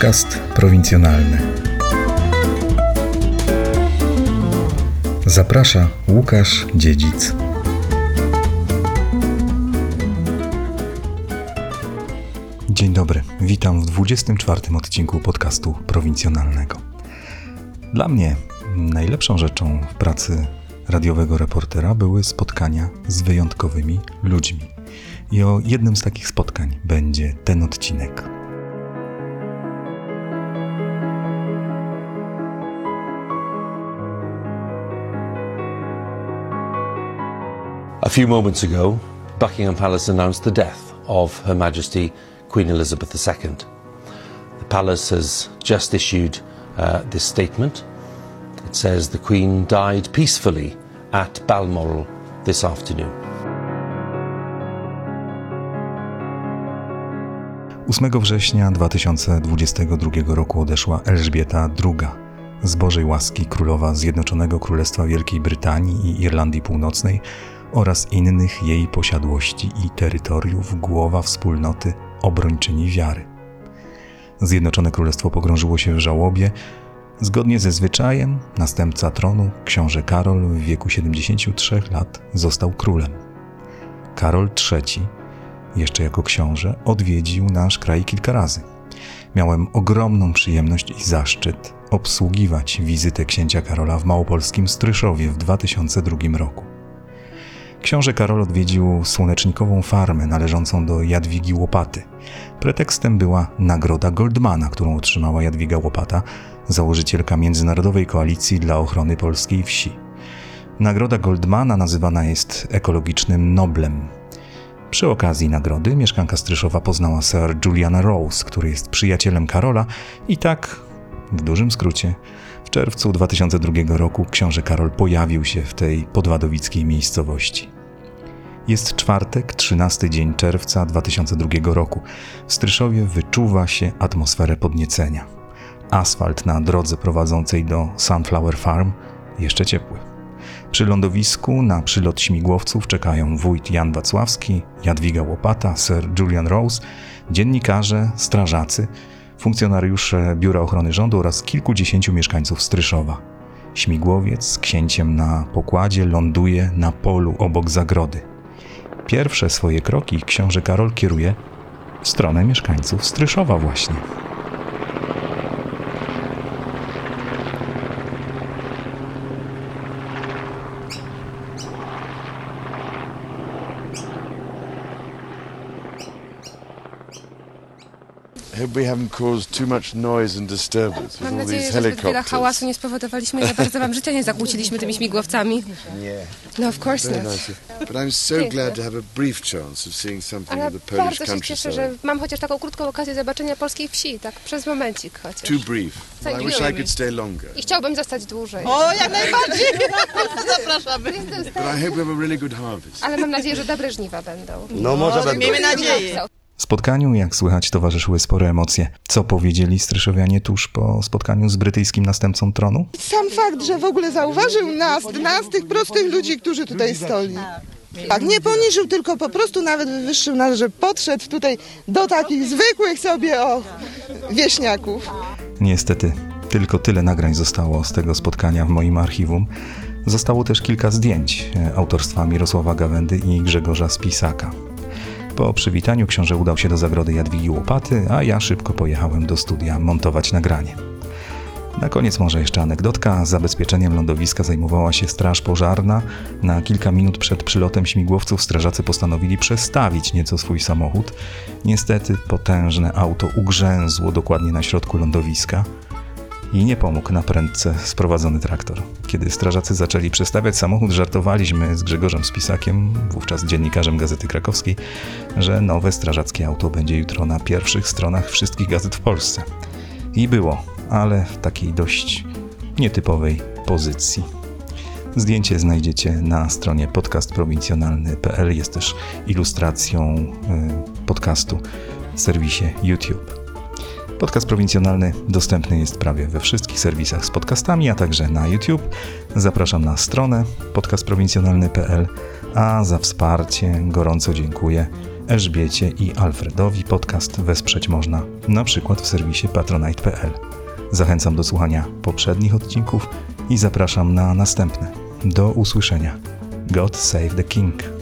Podcast prowincjonalny. Zaprasza Łukasz Dziedzic. Dzień dobry, witam w 24 odcinku podcastu prowincjonalnego. Dla mnie najlepszą rzeczą w pracy radiowego reportera były spotkania z wyjątkowymi ludźmi. I o jednym z takich spotkań będzie ten odcinek. A few moments ago, Buckingham Palace announced the death of Her Majesty Queen Elizabeth II. The palace has just issued uh, this statement. It says the Queen died peacefully at Balmoral this afternoon. 8 września 2022 roku odeszła Elżbieta II, z Bożej łaski królowa Zjednoczonego Królestwa Wielkiej Brytanii i Irlandii Północnej oraz innych jej posiadłości i terytoriów głowa wspólnoty obrończyni wiary. Zjednoczone Królestwo pogrążyło się w żałobie. Zgodnie ze zwyczajem, następca tronu, książę Karol w wieku 73 lat został królem. Karol III jeszcze jako książę, odwiedził nasz kraj kilka razy. Miałem ogromną przyjemność i zaszczyt obsługiwać wizytę księcia Karola w małopolskim Stryszowie w 2002 roku. Książę Karol odwiedził słonecznikową farmę należącą do Jadwigi Łopaty. Pretekstem była nagroda Goldmana, którą otrzymała Jadwiga Łopata, założycielka Międzynarodowej Koalicji dla Ochrony Polskiej Wsi. Nagroda Goldmana nazywana jest ekologicznym Noblem, przy okazji nagrody mieszkanka Stryszowa poznała Sir Juliana Rose, który jest przyjacielem Karola i tak, w dużym skrócie, w czerwcu 2002 roku książę Karol pojawił się w tej podwadowickiej miejscowości. Jest czwartek, 13 dzień czerwca 2002 roku. W Stryszowie wyczuwa się atmosferę podniecenia. Asfalt na drodze prowadzącej do Sunflower Farm jeszcze ciepły. Przy lądowisku na przylot śmigłowców czekają wójt Jan Wacławski, Jadwiga Łopata, Sir Julian Rose, dziennikarze, strażacy, funkcjonariusze Biura Ochrony Rządu oraz kilkudziesięciu mieszkańców Stryszowa. Śmigłowiec z księciem na pokładzie ląduje na polu obok zagrody. Pierwsze swoje kroki książę Karol kieruje w stronę mieszkańców Stryszowa właśnie. We haven't caused too much noise and disturbance with Mam all nadzieję, these że zbyt wiele helicopters. hałasu nie spowodowaliśmy i za bardzo wam życia nie zakłóciliśmy tymi śmigłowcami. No of course Very not. nice. But I'm so glad to have a brief chance of seeing something Ale of the Polish bardzo się cieszę, że countryside. mam chociaż taką krótką okazję zobaczenia polskiej wsi, tak przez momencik chociaż. Too brief. Thank I you. wish I could stay longer. I chciałbym zostać dłużej. O, jak najbardziej! Zapraszamy. But I hope we have a really good harvest. Ale mam nadzieję, że dobre żniwa będą. No może będą. Miejmy nadzieję. Spotkaniu, jak słychać, towarzyszyły spore emocje. Co powiedzieli Stryszowianie tuż po spotkaniu z brytyjskim następcą tronu? Sam fakt, że w ogóle zauważył nas, nas, tych prostych ludzi, którzy tutaj stoli. Tak, nie poniżył, tylko po prostu nawet wywyższył nas, że podszedł tutaj do takich zwykłych sobie o wieśniaków. Niestety, tylko tyle nagrań zostało z tego spotkania w moim archiwum. Zostało też kilka zdjęć e, autorstwa Mirosława Gawędy i Grzegorza Spisaka. Po przywitaniu książę udał się do zagrody Jadwigi Łopaty, a ja szybko pojechałem do studia montować nagranie. Na koniec może jeszcze anegdotka. Zabezpieczeniem lądowiska zajmowała się straż pożarna. Na kilka minut przed przylotem śmigłowców strażacy postanowili przestawić nieco swój samochód. Niestety potężne auto ugrzęzło dokładnie na środku lądowiska i nie pomógł na prędce sprowadzony traktor. Kiedy strażacy zaczęli przestawiać samochód, żartowaliśmy z Grzegorzem Spisakiem, wówczas dziennikarzem Gazety Krakowskiej, że nowe strażackie auto będzie jutro na pierwszych stronach wszystkich gazet w Polsce. I było, ale w takiej dość nietypowej pozycji. Zdjęcie znajdziecie na stronie podcastprowincjonalny.pl. Jest też ilustracją y, podcastu w serwisie YouTube. Podcast prowincjonalny dostępny jest prawie we wszystkich serwisach z podcastami, a także na YouTube. Zapraszam na stronę podcastprowincjonalny.pl, a za wsparcie gorąco dziękuję Elżbiecie i Alfredowi podcast wesprzeć można, na przykład w serwisie patronite.pl. Zachęcam do słuchania poprzednich odcinków i zapraszam na następne. Do usłyszenia. God save the King.